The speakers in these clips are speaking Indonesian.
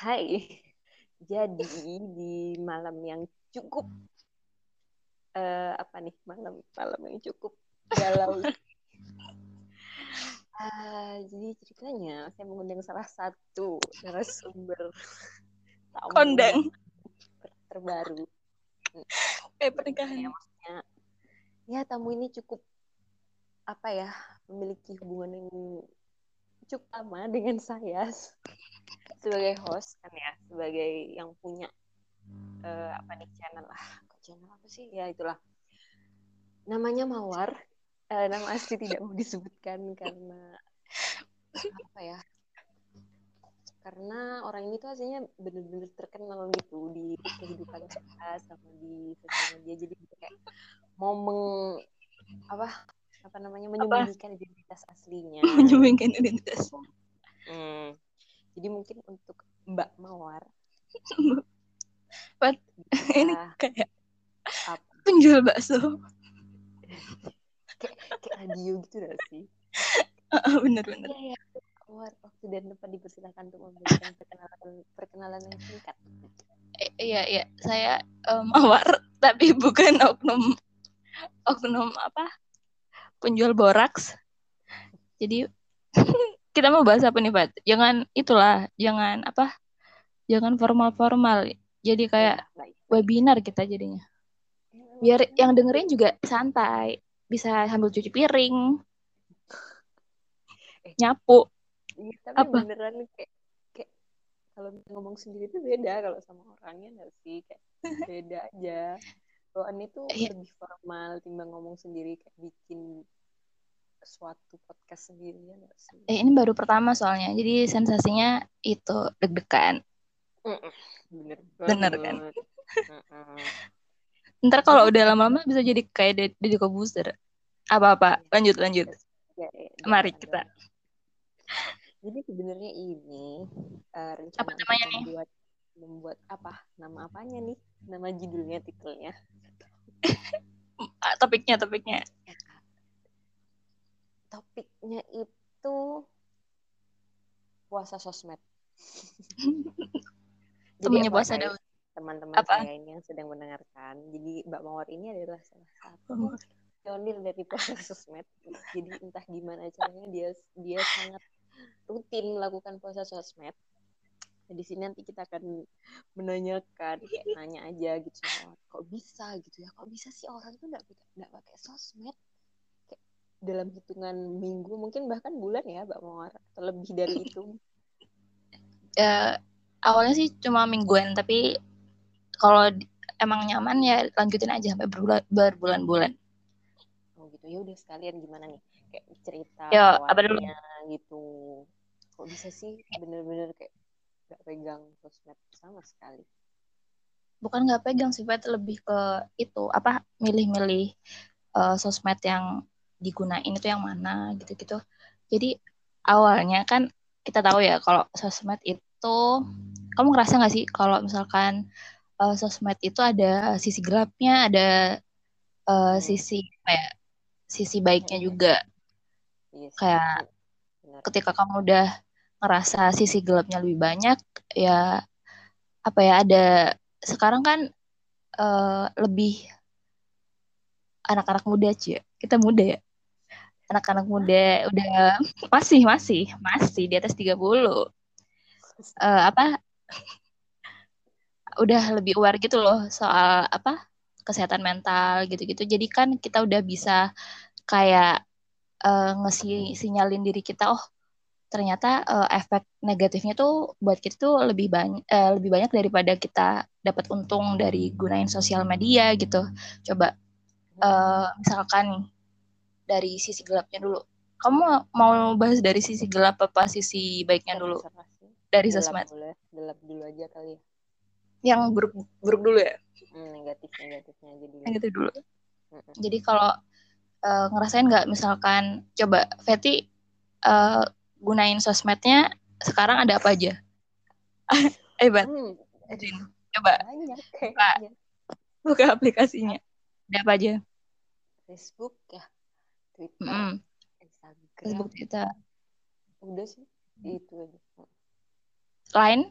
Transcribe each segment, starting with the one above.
Hai, jadi di malam yang cukup uh, apa nih malam malam yang cukup galau. uh, jadi ceritanya saya mengundang salah satu narasumber tamu kondang terbaru. Eh pernikahan. Ya, maksudnya ya tamu ini cukup apa ya memiliki hubungan yang cukup lama dengan saya. Sebagai host kan ya sebagai yang punya uh, apa nih channel lah. Channel apa sih? Ya itulah. Namanya Mawar. Uh, nama asli tidak mau disebutkan karena apa ya? Karena orang ini tuh aslinya bener-bener terkenal gitu di kehidupan kita sama di sosial media. Jadi kayak mau meng apa apa namanya? Menyembunyikan identitas aslinya. Menyembunyikan identitas. Hmm. jadi mungkin untuk Mbak Mawar. But, ini kayak apa? penjual bakso. Kayak, kayak radio gitu gak sih? Bener-bener ya, ya. Mawar waktu dan tempat dipersilakan untuk memberikan perkenalan perkenalan yang singkat. Iya iya. Saya um, Mawar tapi bukan oknum oknum apa penjual boraks. Jadi kita mau bahas apa nih Pak jangan itulah jangan apa jangan formal-formal. Jadi kayak webinar kita jadinya. Biar yang dengerin juga santai. Bisa sambil cuci piring. Eh, nyapu. iya, tapi apa? beneran kayak kayak kalau ngomong sendiri itu beda kalau sama orangnya nggak sih? Kayak beda aja bawaan itu iya. lebih formal timbang ngomong sendiri kayak bikin suatu podcast sendiri ya sih? Eh, ini baru pertama soalnya, jadi sensasinya itu deg-degan. Bener, bener kan? Ntar kalau udah lama-lama bisa jadi kayak Deddy Kobuser. Apa-apa, iya. lanjut lanjut. Ya, ya, Mari kita. Jadi sebenarnya ini uh, rencana apa namanya nih? Membuat, membuat apa? Nama apanya nih? Nama judulnya, titelnya? topiknya, topiknya. Topiknya itu puasa sosmed. Temennya puasa Daud. Teman-teman saya ini yang sedang mendengarkan. Jadi Mbak Mawar ini adalah salah satu pionir dari puasa sosmed. Jadi entah gimana caranya dia dia sangat rutin melakukan puasa sosmed di sini nanti kita akan menanyakan kayak nanya aja gitu kok bisa gitu ya? Kok bisa sih orang tuh nggak nggak pakai sosmed? Kayak dalam hitungan minggu mungkin bahkan bulan ya mbak Mawar atau lebih dari itu. Uh, awalnya sih cuma mingguan tapi kalau emang nyaman ya lanjutin aja sampai berbulan berbulan-bulan. Oh gitu ya udah sekalian gimana nih? Kayak cerita ya apa dulu? gitu. Kok bisa sih bener-bener kayak gak pegang sosmed sama sekali. Bukan nggak pegang sih Fet lebih ke itu apa milih-milih uh, sosmed yang digunain itu yang mana gitu-gitu. Jadi awalnya kan kita tahu ya kalau sosmed itu kamu ngerasa nggak sih kalau misalkan uh, sosmed itu ada sisi gelapnya ada uh, sisi kayak sisi baiknya juga? Yes. Iya kayak Benar. ketika kamu udah ngerasa sisi gelapnya lebih banyak ya apa ya ada sekarang kan uh, lebih anak-anak muda aja kita muda ya. Anak-anak muda udah masih masih masih di atas 30 uh, eh, apa udah lebih aware gitu loh soal apa kesehatan mental gitu-gitu. Jadi kan kita udah bisa kayak uh, ngesi sinyalin diri kita oh ternyata uh, efek negatifnya tuh buat kita tuh lebih banyak uh, eh, lebih banyak daripada kita dapat untung dari gunain sosial media gitu. Coba uh, misalkan dari sisi gelapnya dulu. Kamu mau bahas dari sisi gelap apa sisi baiknya dulu? Dari sosmed. Gelap dulu aja kali ya. Yang buruk buruk dulu ya? Hmm, negatif negatifnya jadi. Negatif dulu. Mm Jadi kalau uh, ngerasain nggak misalkan coba Feti uh, gunain sosmednya sekarang ada apa aja? Hebat. Hmm. Coba Banyak, buka, buka aplikasinya. Ada apa aja? Facebook ya, Twitter, mm. Instagram. Facebook, Twitter. Udah sih, itu aja. Line?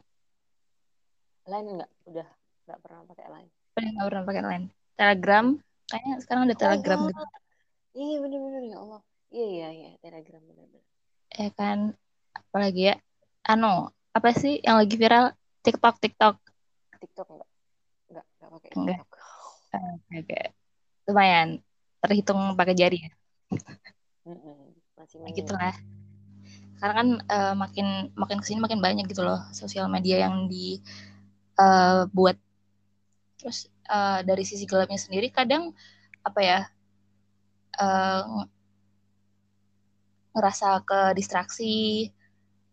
Line enggak? Udah nggak pernah pakai Line. Udah nggak pernah pakai Line. Telegram, kayaknya sekarang ada Telegram oh, gitu. Iya bener-bener ya Allah. Iya iya iya Telegram bener-bener. Ya kan, apalagi ya, ano, apa sih yang lagi viral? TikTok, TikTok. TikTok enggak? Enggak, enggak pakai Enggak. TikTok. Oke, oke. Lumayan, terhitung pakai jari ya. Mm-mm. Masih Nah, main. gitu lah. Sekarang kan eh, makin makin ke sini makin banyak gitu loh sosial media yang dibuat. Terus eh, dari sisi gelapnya sendiri kadang apa ya eh, ng- ngerasa ke distraksi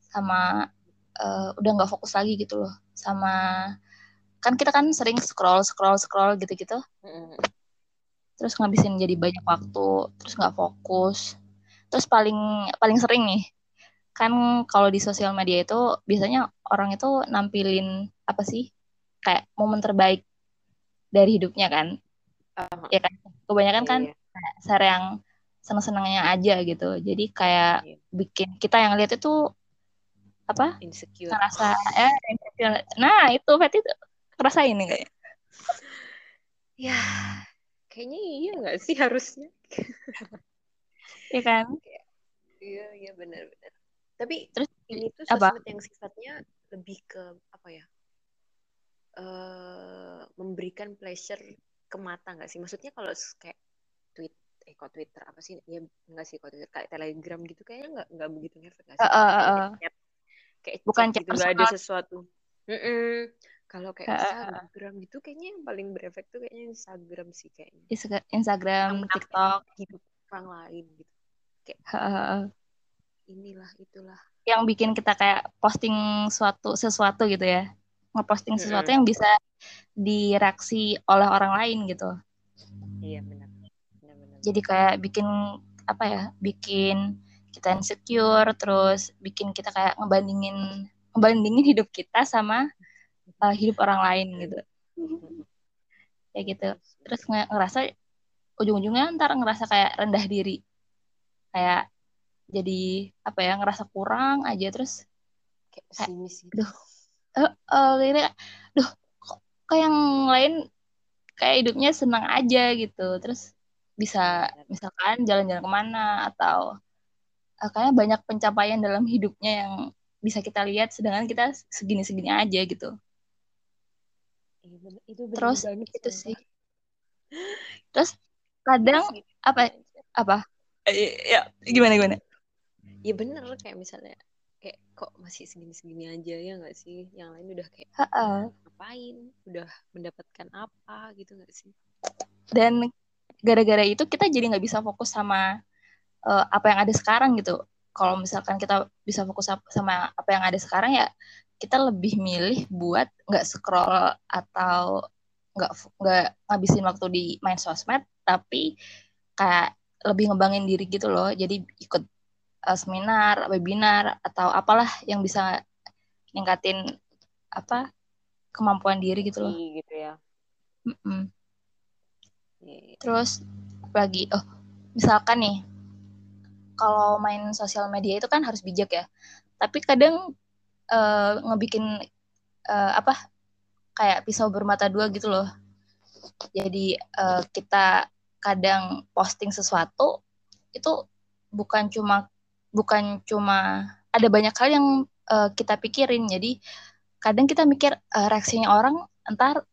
sama eh, udah nggak fokus lagi gitu loh. Sama kan kita kan sering scroll scroll scroll gitu-gitu. Mm-mm. terus ngabisin jadi banyak waktu terus nggak fokus. Terus paling paling sering nih kan kalau di sosial media itu biasanya orang itu nampilin apa sih kayak momen terbaik dari hidupnya kan. Ah, ya kan? Kebanyakan iya, kan iya. share yang seneng-senengnya aja gitu jadi kayak Iya. bikin kita yang lihat itu apa Insecure. ngerasa eh insecure. nah itu Fatty itu ngerasain nih kayaknya Ya, kayaknya iya nggak sih harusnya? ya kan Iya, iya benar-benar. Tapi terus ini tuh apa sosmed yang sifatnya lebih ke apa ya? eh memberikan pleasure ke mata nggak sih? Maksudnya kalau kayak tweet, eh kok Twitter apa sih? Ya nggak sih kok Twitter kayak Telegram gitu kayaknya nggak nggak begitu ngefek nggak Eh, sih? Kayak eh, eh. chat, kayak bukan chat gitu nggak ada sesuatu. Mm-mm. Kalau kayak eh. Instagram gitu kayaknya yang paling berefek tuh kayaknya Instagram sih kayaknya. Instagram TikTok hidup orang lain gitu. Kayak eh. inilah itulah. yang bikin kita kayak posting suatu sesuatu gitu ya ngeposting sesuatu Mm-mm. yang bisa direaksi oleh orang lain gitu Iya benar. Jadi kayak bikin apa ya bikin kita insecure terus bikin kita kayak ngebandingin ngebandingin hidup kita sama uh, hidup orang lain gitu. Kayak gitu. Terus nge- ngerasa ujung-ujungnya ntar ngerasa kayak rendah diri. Kayak jadi apa ya ngerasa kurang aja terus kayak pesimis gitu. duh eh, ini duh kok kayak yang lain kayak hidupnya senang aja gitu. Terus bisa Benar. misalkan jalan-jalan ke mana atau eh, kayaknya banyak pencapaian dalam hidupnya yang bisa kita lihat sedangkan kita segini-segini aja gitu Iya. Itu bener terus banget itu sih terus Iya kadang sih. apa apa ya gimana gimana Ya bener kayak misalnya kayak kok masih segini-segini aja ya nggak sih? Yang lain udah kayak Ha-ha. udah ngapain, udah mendapatkan apa gitu nggak sih? dan gara-gara itu kita jadi nggak bisa fokus sama eh, apa yang ada sekarang gitu kalau misalkan kita bisa fokus sama apa yang ada sekarang ya kita lebih milih buat nggak scroll atau nggak nggak ngabisin waktu di main sosmed tapi kayak lebih ngembangin diri gitu loh jadi ikut eh, seminar webinar atau apalah yang bisa ningkatin apa kemampuan diri gitu loh Ih, gitu ya. Mm-mm. Iya. Terus apalagi oh misalkan nih kalau main sosial media itu kan harus bijak ya. Tapi kadang eh, ngebikin eh, apa kayak pisau bermata dua gitu loh. Jadi eh, kita kadang posting sesuatu itu bukan cuma bukan cuma ada banyak hal yang eh, kita pikirin. Jadi kadang kita mikir eh, reaksinya orang entar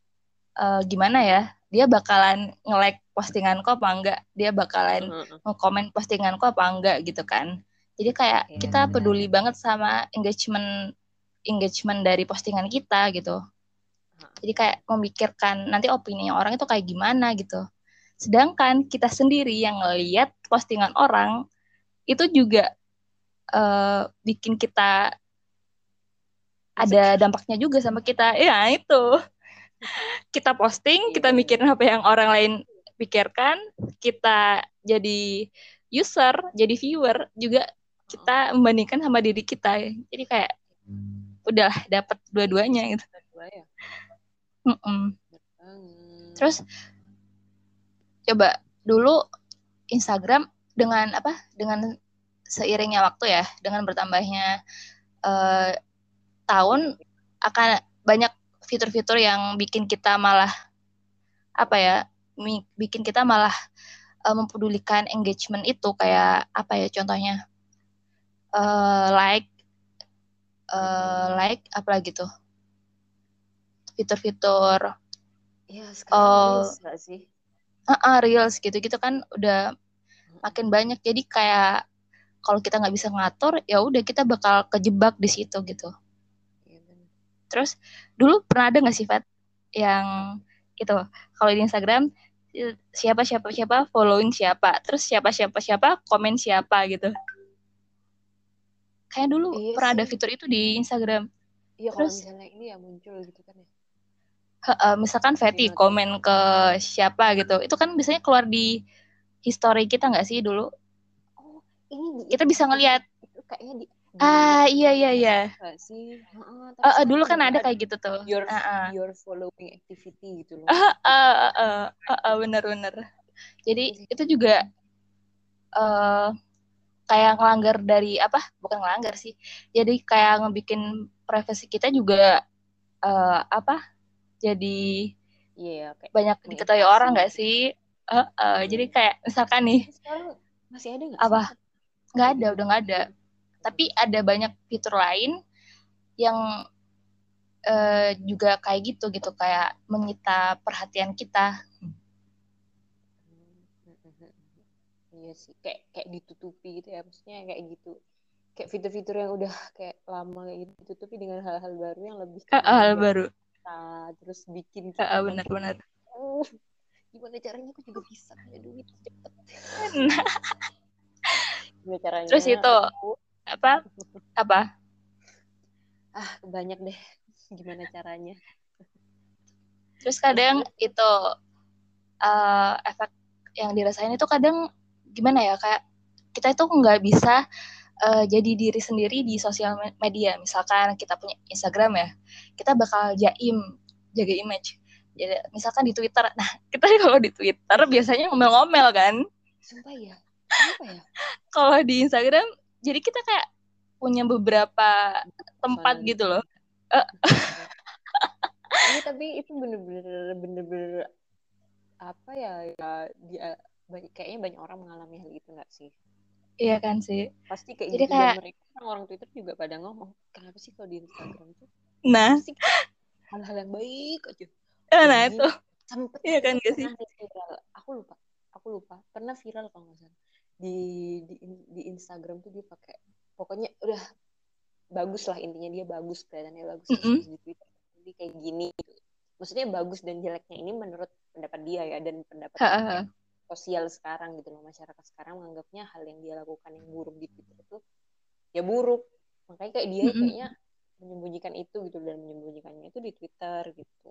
eh, gimana ya? Dia bakalan nge-like postinganku apa enggak? Dia bakalan nge-komen postinganku apa enggak gitu kan? Jadi kayak Iya, kita benar. peduli banget sama engagement engagement dari postingan kita gitu. Jadi kayak memikirkan nanti opini orang itu kayak gimana gitu. Sedangkan kita sendiri yang ngeliat postingan orang itu juga eh, bikin kita ada dampaknya juga sama kita. Ya itu. Kita posting, Iya, kita mikirin apa yang orang lain pikirkan, kita jadi user, jadi viewer juga kita membandingkan sama diri kita. Jadi kayak udah dapat dua-duanya gitu. Bener banget. Terus coba dulu Instagram dengan apa? Dengan seiringnya waktu ya, dengan bertambahnya eh, tahun akan banyak fitur-fitur yang bikin kita malah apa ya bikin kita malah uh, mempedulikan engagement itu kayak apa ya contohnya uh, like uh, like apa lagi tuh? Fitur-fitur ya sekarang uh, reels gak sih? uh, uh, reels gitu gitu kan udah makin banyak. Jadi kayak kalau kita nggak bisa ngatur ya udah kita bakal kejebak di situ gitu terus dulu pernah ada nggak sih Fat yang itu kalau di Instagram siapa siapa siapa following siapa terus siapa siapa siapa komen siapa gitu? Kayak dulu iya pernah sih. ada fitur itu di Instagram. Iya terus kalau misalnya ini ya muncul gitu kan ya. Uh, misalkan Fatty iya, komen ke siapa gitu itu kan biasanya keluar di history kita nggak sih dulu? Oh ini kita bisa ngelihat kayaknya di Ah iya iya iya. Sih. Uh, uh, uh, dulu kan ada kayak gitu tuh. Your uh, uh. your following activity gitu loh. Uh, uh, uh, uh, uh, uh, bener bener. Jadi itu juga uh, kayak ngelanggar dari apa? Bukan ngelanggar sih. Jadi kayak ngebikin privasi kita juga uh, apa? Jadi Iya, yeah, banyak diketahui orang nggak sih? Uh, uh, jadi kayak misalkan nih. Sekarang masih ada nggak? Apa? Nggak ada, udah nggak ada tapi ada banyak fitur lain yang uh, juga kayak gitu gitu. Kayak menyita perhatian kita. Iya sih kayak kayak ditutupi gitu ya. Maksudnya kayak gitu. Kayak fitur-fitur yang udah kayak lama kayak gitu ditutupi dengan hal-hal baru yang lebih uh, hal baru. kita, terus bikin kita uh, benar-benar uh, gimana caranya? Aku juga bisa punya duit cepet. Nah. gimana caranya? Terus itu aku apa? Apa? Ah banyak deh. Gimana caranya? Terus kadang itu uh, efek yang dirasain itu kadang gimana ya kayak kita itu nggak bisa uh, jadi diri sendiri di sosial media. Misalkan kita punya Instagram ya kita bakal jaim jaga image. Jadi misalkan di Twitter nah kita kalau di Twitter biasanya ngomel-ngomel kan. Sumpah ya? Ya? Kalau di Instagram jadi kita kayak punya beberapa tempat gitu loh. Ini tapi itu bener-bener bener-bener apa ya ya dia kayaknya banyak orang mengalami hal itu nggak sih? Iya kan sih. Pasti kayak jadi gitu kayak mereka orang, Twitter juga pada ngomong kenapa sih kalau di Instagram tuh nah. hal-hal yang baik aja. Eh, nah itu. sempet iya kan gak sih? viral. aku lupa. Aku lupa. Pernah viral kalau nggak salah di di di Instagram tuh dia pakai pokoknya udah bagus lah intinya dia bagus kelihatannya bagus mm -hmm. di Twitter jadi kayak gini gitu. maksudnya bagus dan jeleknya ini menurut pendapat dia ya dan pendapat sosial sekarang gitu loh masyarakat sekarang menganggapnya hal yang dia lakukan yang buruk di Twitter itu ya buruk makanya kayak dia mm -hmm. kayaknya menyembunyikan itu gitu dan menyembunyikannya itu di Twitter gitu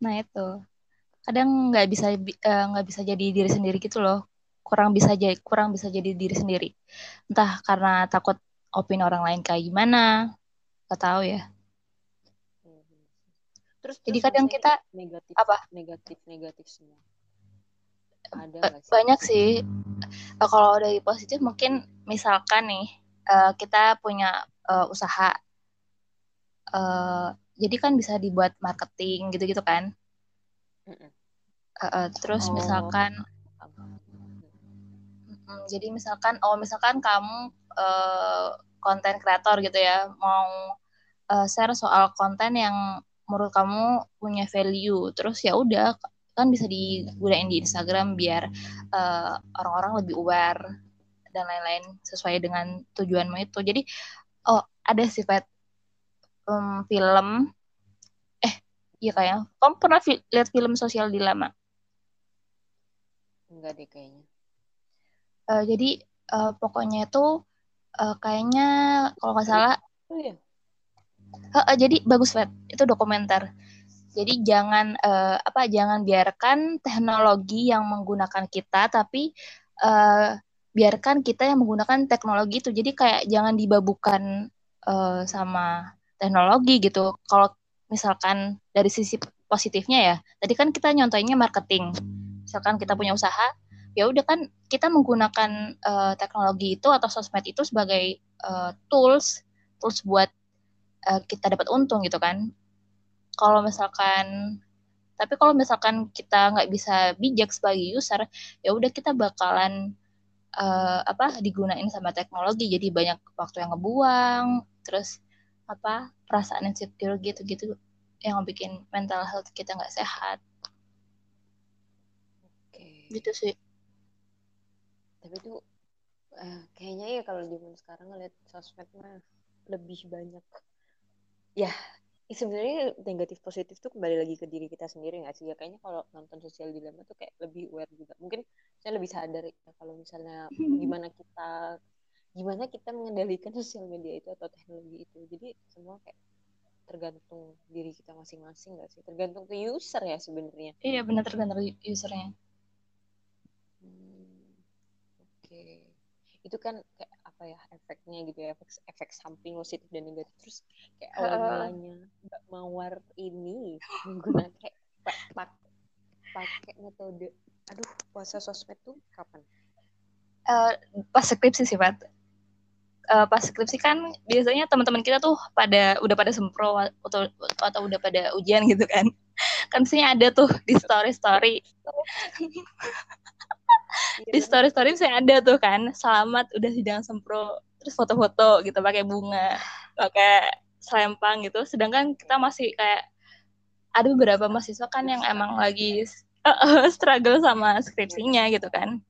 nah itu kadang nggak bisa eh, nggak uh, bisa jadi diri sendiri gitu loh kurang bisa jadi kurang bisa jadi diri sendiri. Entah karena takut opini orang lain kayak gimana gak tahu ya. Terus jadi terus kadang kita negatif apa? negatif negatif semua. Ada sih? banyak sih. Uh, kalau dari positif mungkin misalkan nih uh, kita punya usaha jadi kan bisa dibuat marketing gitu-gitu kan? Uh, uh, terus oh. misalkan Hmm, jadi misalkan oh misalkan kamu konten uh, kreator gitu ya mau uh, share soal konten yang menurut kamu punya value terus ya udah kan bisa digunain di Instagram biar eh, orang-orang lebih aware dan lain-lain sesuai dengan tujuanmu itu. Jadi oh ada sifat um, film eh iya kayaknya kamu pernah fi lihat film sosial dilema enggak deh kayaknya uh, jadi uh, pokoknya itu uh, kayaknya kalau nggak salah oh, iya. uh, uh, jadi bagus banget itu dokumenter. Jadi jangan uh, apa jangan biarkan teknologi yang menggunakan kita tapi uh, biarkan kita yang menggunakan teknologi itu. Jadi kayak jangan dibabukan uh, sama teknologi gitu. Kalau misalkan dari sisi positifnya ya tadi kan kita nyontoinnya marketing. Misalkan kita punya usaha ya udah kan kita menggunakan uh, teknologi itu atau sosmed itu sebagai uh, tools tools buat uh, kita dapat untung gitu kan. Kalau misalkan tapi kalau misalkan kita nggak bisa bijak sebagai user ya udah kita bakalan uh, apa digunain sama teknologi. Jadi banyak waktu yang ngebuang terus apa perasaan insecure gitu-gitu yang bikin mental health kita nggak sehat. Oke. gitu sih Tapi tuh eh, kayaknya ya kalau zaman sekarang ngeliat sosmed mah lebih banyak. Ya ya sebenarnya negatif positif tuh kembali lagi ke diri kita sendiri nggak sih? Ya kayaknya kalau nonton sosial dilema tuh kayak lebih aware juga. Mungkin saya lebih sadar ya kalau misalnya gimana kita gimana kita mengendalikan sosial media itu atau teknologi itu. Jadi semua kayak tergantung diri kita masing-masing nggak sih? Tergantung ke user ya sebenarnya. Iya benar tergantung usernya. Hmm, oke. Itu kan kayak apa ya efeknya gitu ya efek efek samping positif dan negatif terus kayak awal Heeh. mulanya Mbak Mawar ini menggunakan kayak pa- pak- pakai metode aduh puasa sosmed tuh kapan? Eh, pas skripsi sih Pat Eh, pas skripsi kan biasanya teman-teman kita tuh pada udah pada sempro atau atau udah pada ujian gitu kan kan biasanya ada tuh di story story di bener. story story saya ada tuh kan selamat udah sidang sempro. Terus foto-foto gitu pakai bunga pakai selempang gitu. Sedangkan kita masih kayak ada beberapa mahasiswa kan yang emang lagi struggle sama skripsinya gitu kan.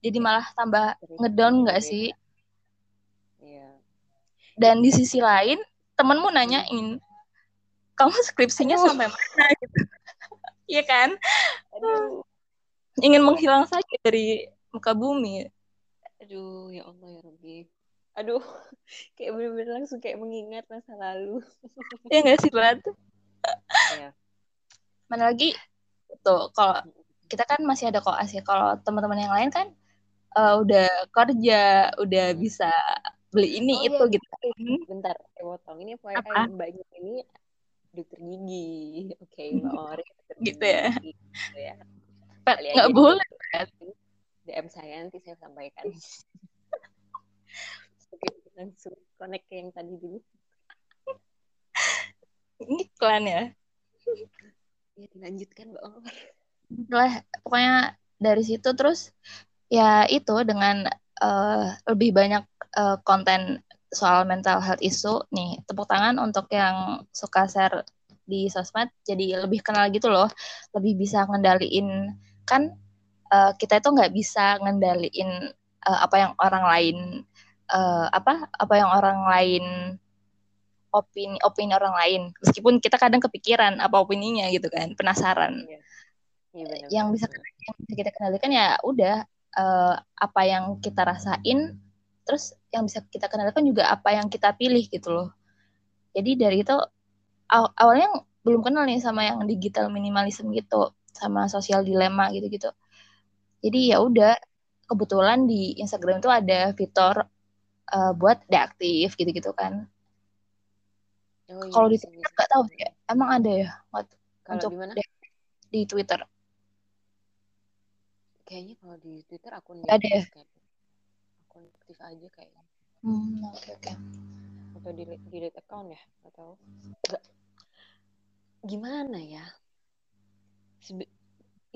Jadi malah tambah ngedown nggak sih. Iya. dan di sisi lain temenmu nanyain kamu skripsinya Aduh. sampai mana? Gitu Iya kan? Aduh. Ingin menghilang saja dari muka bumi Aduh, ya Allah ya Rabbi. Aduh, kayak bener-bener langsung kayak mengingat masa lalu. ya nggak sih Bat Iya. mana lagi tuh kalau kita kan masih ada koas ya kalau teman-teman yang lain kan eh, udah kerja udah bisa beli ini Oh, itu iya. gitu Bentar, saya potong. Ini FYI Apa? mbaknya ini dokter gigi. Oke, Mbak Ori. dokter Gitu ya. Gitu ya. Kali nggak boleh di DM saya nanti saya sampaikan. Oke, langsung connect ke yang tadi dulu. ini iklan ya Ya, dilanjutkan Mbak Omar. lah pokoknya dari situ terus ya itu dengan eh, lebih banyak eh, konten soal mental health issue nih tepuk tangan untuk yang suka share di sosmed jadi lebih kenal gitu loh lebih bisa ngendaliin kan eh, kita itu nggak bisa ngendaliin eh, apa yang orang lain eh, apa apa yang orang lain opini opini orang lain meskipun kita kadang kepikiran apa opininya gitu kan penasaran. Iya benar. yang bisa yang bisa kita kendalikan ya udah eh, apa yang kita rasain terus yang bisa kita kendalikan juga apa yang kita pilih gitu loh jadi dari itu aw- awalnya belum kenal nih sama yang digital minimalism gitu sama sosial dilema gitu gitu jadi ya udah kebetulan di Instagram itu ada fitur eh, buat deaktif gitu gitu kan Oh, iya, kalau di bisa, Twitter bisa. nggak tahu ya emang ada ya Kalau untuk di di Twitter Kayaknya kalau di Twitter akun Nggak ada ya? Akun aktif aja kayaknya. hmm oke oke Atau di delete account ya? Nggak tahu. Nggak. Gimana ya?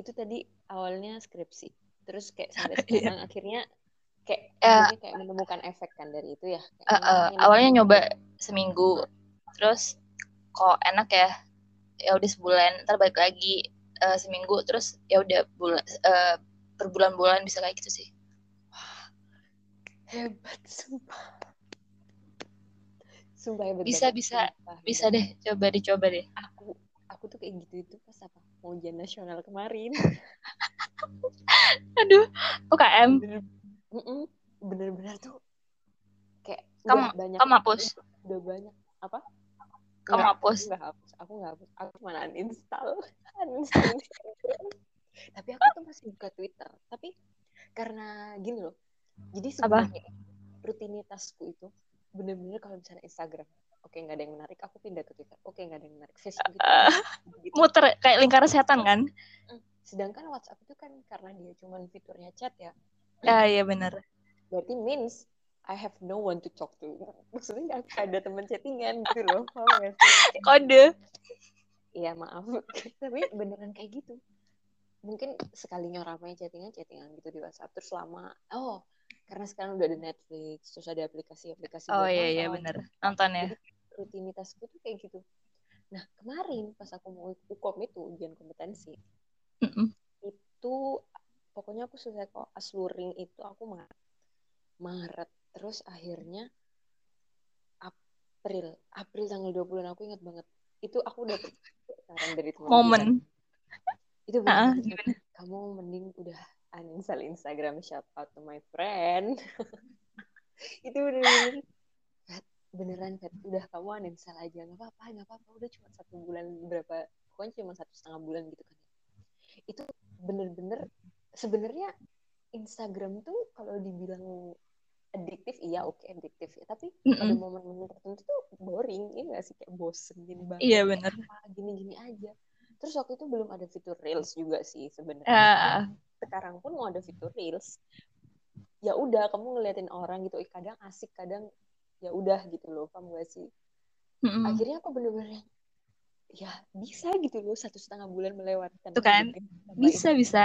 Itu tadi awalnya skripsi. Terus kayak sampai Iya. sekarang akhirnya kayak Ya. akhirnya kayak menemukan efek kan dari itu ya. Kayak eh, ini awalnya nyoba seminggu terus kok enak ya ya udah sebulan ntar balik lagi eh, seminggu terus ya udah bulan eh, berbulan-bulan bisa kayak gitu sih hebat sumpah. Sumpah hebat Bisa, banget, bisa. sumpah bisa hebat. deh coba dicoba deh Aku aku tuh kayak gitu itu pas apa? Mau ujian nasional kemarin. aduh UKM bener-bener. Tuh kayak Kamu- banyak kamu hapus? Udah banyak. Apa? Kamu Nggak, hapus? aku nggak hapus. Aku nggak hapus. Aku cuma uninstall. Tapi aku tuh masih buka Twitter. Tapi karena gini loh. Jadi sebenarnya rutinitasku itu bener-bener kalau misalnya Instagram oke nggak ada yang menarik aku pindah ke Twitter oke nggak ada yang menarik Facebook gitu, Eh, gitu. muter kayak lingkaran setan kan sedangkan WhatsApp itu kan karena dia cuma fiturnya chat ya ya iya benar berarti means I have no one to talk to. Maksudnya nggak ada teman chattingan gitu loh. Kode Iya maaf, tapi beneran kayak gitu. Mungkin sekalinya ramai chattingan chattingan gitu di WhatsApp terus lama. Oh, karena sekarang udah ada Netflix, terus ada aplikasi-aplikasi. Oh iya iya bener, nonton ya. Jadi rutinitasku tuh kayak gitu. Nah kemarin pas aku mau ukom itu ujian kompetensi, Mm -mm. itu pokoknya aku selesai kok asluring itu aku Maret. Maret terus akhirnya April, April tanggal 20 aku ingat banget. Itu aku udah saran dari teman Momen. Itu Ah, gimana? kamu mending udah uninstall Instagram shout out to my friend. itu Kat, beneran Kat. udah kamu uninstall aja nggak apa-apa nggak apa-apa udah cuma satu bulan berapa pokoknya cuma satu setengah bulan gitu kan itu bener-bener sebenarnya Instagram tuh kalau dibilang adiktif iya oke adiktif ya tapi pada Mm-mm. momen-momen tertentu tuh boring ya nggak sih kayak bosen gini banget Iya bener. gini-gini aja terus waktu itu belum ada fitur reels juga sih sebenarnya Ah, sekarang pun mau ada fitur reels ya udah kamu ngeliatin orang gitu kadang asik kadang ya udah gitu loh paham gak sih? Mm-mm. akhirnya aku bener-bener ya bisa gitu loh satu setengah bulan melewatkan Tuh kan, bisa Instagram. bisa.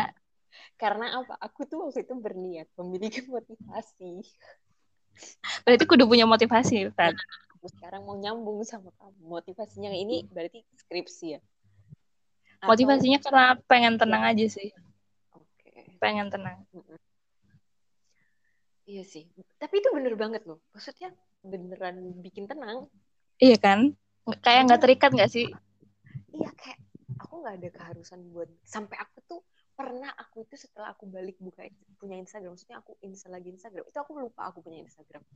karena apa? Aku tuh waktu itu berniat memiliki motivasi. Berarti kudu punya motivasi, Fat. aku sekarang mau nyambung sama kamu. Motivasinya ini berarti skripsi ya? Atau- Motivasinya karena pengen tenang aja sih, oke. Pengen tenang. iya sih. Tapi itu bener banget loh. Maksudnya beneran bikin tenang. Iya kan? Kayak nggak terikat nggak sih? iya kayak aku nggak ada keharusan buat sampai aku tuh pernah aku itu setelah aku balik buka punya Instagram maksudnya aku install lagi Instagram itu aku lupa aku punya Instagram.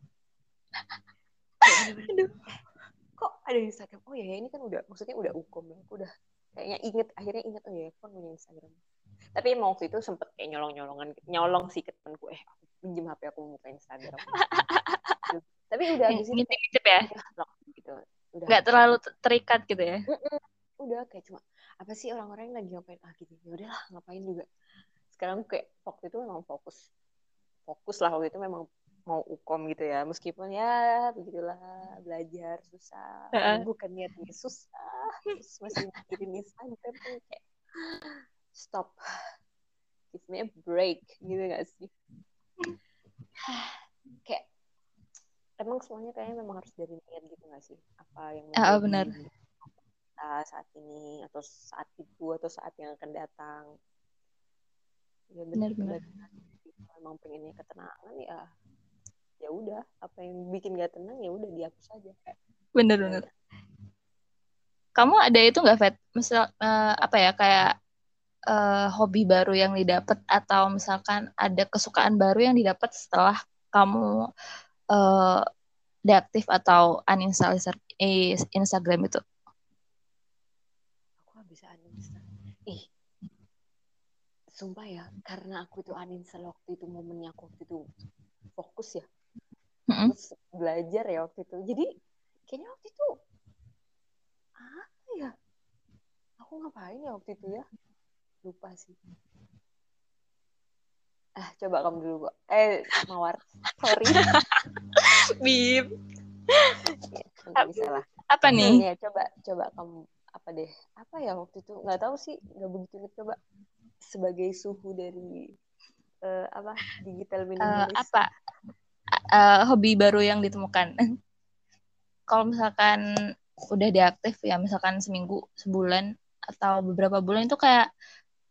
Eh, kok ada Instagram? Oh ya ini kan udah maksudnya udah ukom ya aku udah kayaknya inget akhirnya inget oh ya aku kan punya Instagram. Tapi emang waktu itu sempet kayak nyolong nyolongan nyolong sih ke temanku eh aku pinjem HP aku buka Instagram tapi udah abis itu kayak Ngintip-ngintip ya? udah gitu. Udah Nggak terlalu terikat gitu ya? udah kayak cuma apa sih orang-orang yang lagi ngapain? Ah gitu. Ya udahlah ngapain juga. Sekarang kayak waktu itu memang fokus fokus lah waktu itu memang mau ukom gitu ya. Meskipun ya begitulah belajar susah. Bukan niatnya susah terus masih mikirin Instagram tuh kayak stop. Give me a break. Gitu gak sih? Kayak emang semuanya kayaknya memang harus dari niat gitu gak sih apa yang Ah, menjadi benar. kita saat ini atau saat itu atau saat yang akan datang ya Benar, benar. kalau emang pengennya ketenangan ya ya udah apa yang bikin gak tenang ya udah dihapus aja Bener-bener. Kamu ada itu nggak, Vet? Misal, eh, apa ya, kayak eh, hobi baru yang didapat atau misalkan ada kesukaan baru yang didapat setelah kamu eh, deaktif atau uninstall Insta- eh, Instagram itu? aku bisa uninstall. Ih. Sumpah ya karena aku tuh uninstall waktu itu momennya aku waktu itu fokus ya. Terus belajar ya waktu itu. Jadi kayaknya waktu itu apa ya? Aku ngapain ya waktu itu ya? Lupa sih ah coba kamu dulu Bo. eh mawar. Sorry. Bib, ya, bisa lah. Apa nih? ya coba coba kamu apa deh? Apa ya waktu itu? Nggak tahu sih nggak begitu ingat. Coba sebagai suhu dari eh, apa digital Eh, minimalis apa? Eh, hobi baru yang ditemukan? Kalau misalkan udah deaktif ya, misalkan seminggu, sebulan atau beberapa bulan itu kayak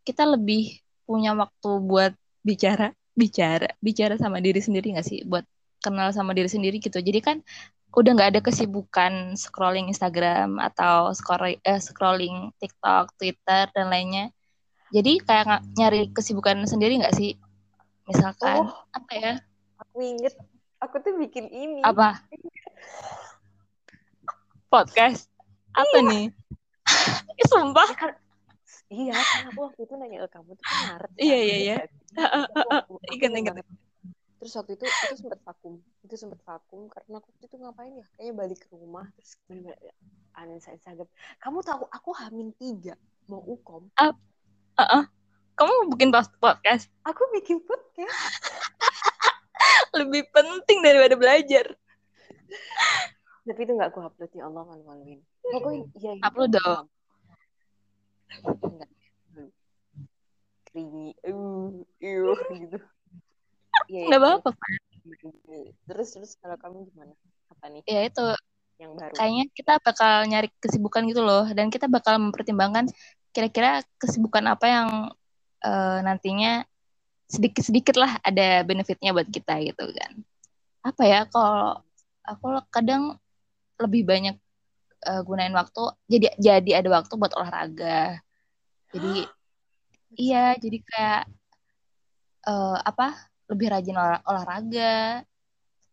kita lebih punya waktu buat bicara, bicara, bicara sama diri sendiri nggak sih? Buat kenal sama diri sendiri gitu. Jadi kan udah nggak ada kesibukan scrolling Instagram atau scroll, eh, scrolling TikTok, Twitter dan lainnya. Jadi kayak nyari kesibukan sendiri nggak sih? Misalkan oh apa ya? aku inget aku tuh bikin ini Apa? Podcast. Apa nih? Ih, Sumpah. Ya kan- iya kan aku waktu itu nanya ke kamu tuh kan Maret kan, Iya, iya, iya. ingat waktu- aku Ingat, ingat terus waktu itu itu sempat vakum itu sempat vakum karena aku waktu itu ngapain ya? Kayaknya balik ke rumah terus uninstall Instagram kamu tahu aku hamin tiga mau ukom. Heeh. Kamu bikin podcast? Aku bikin podcast. Lebih penting daripada belajar. tapi itu nggak aku upload ya Allah malu-maluin. Pokoknya ya Upload dong. Enggak. Creamy uh, uh gitu. Ya, nggak apa-apa terus terus kalau kamu gimana? Apa nih? Ya itu yang baru. kayaknya kita bakal nyari kesibukan gitu loh. Dan kita bakal mempertimbangkan kira-kira kesibukan apa yang uh, nantinya sedikit-sedikit lah ada benefitnya buat kita gitu kan. Apa ya kalau aku kadang lebih banyak uh, gunain waktu jadi jadi ada waktu buat olahraga. Jadi iya jadi kayak uh, apa lebih rajin olah, olahraga.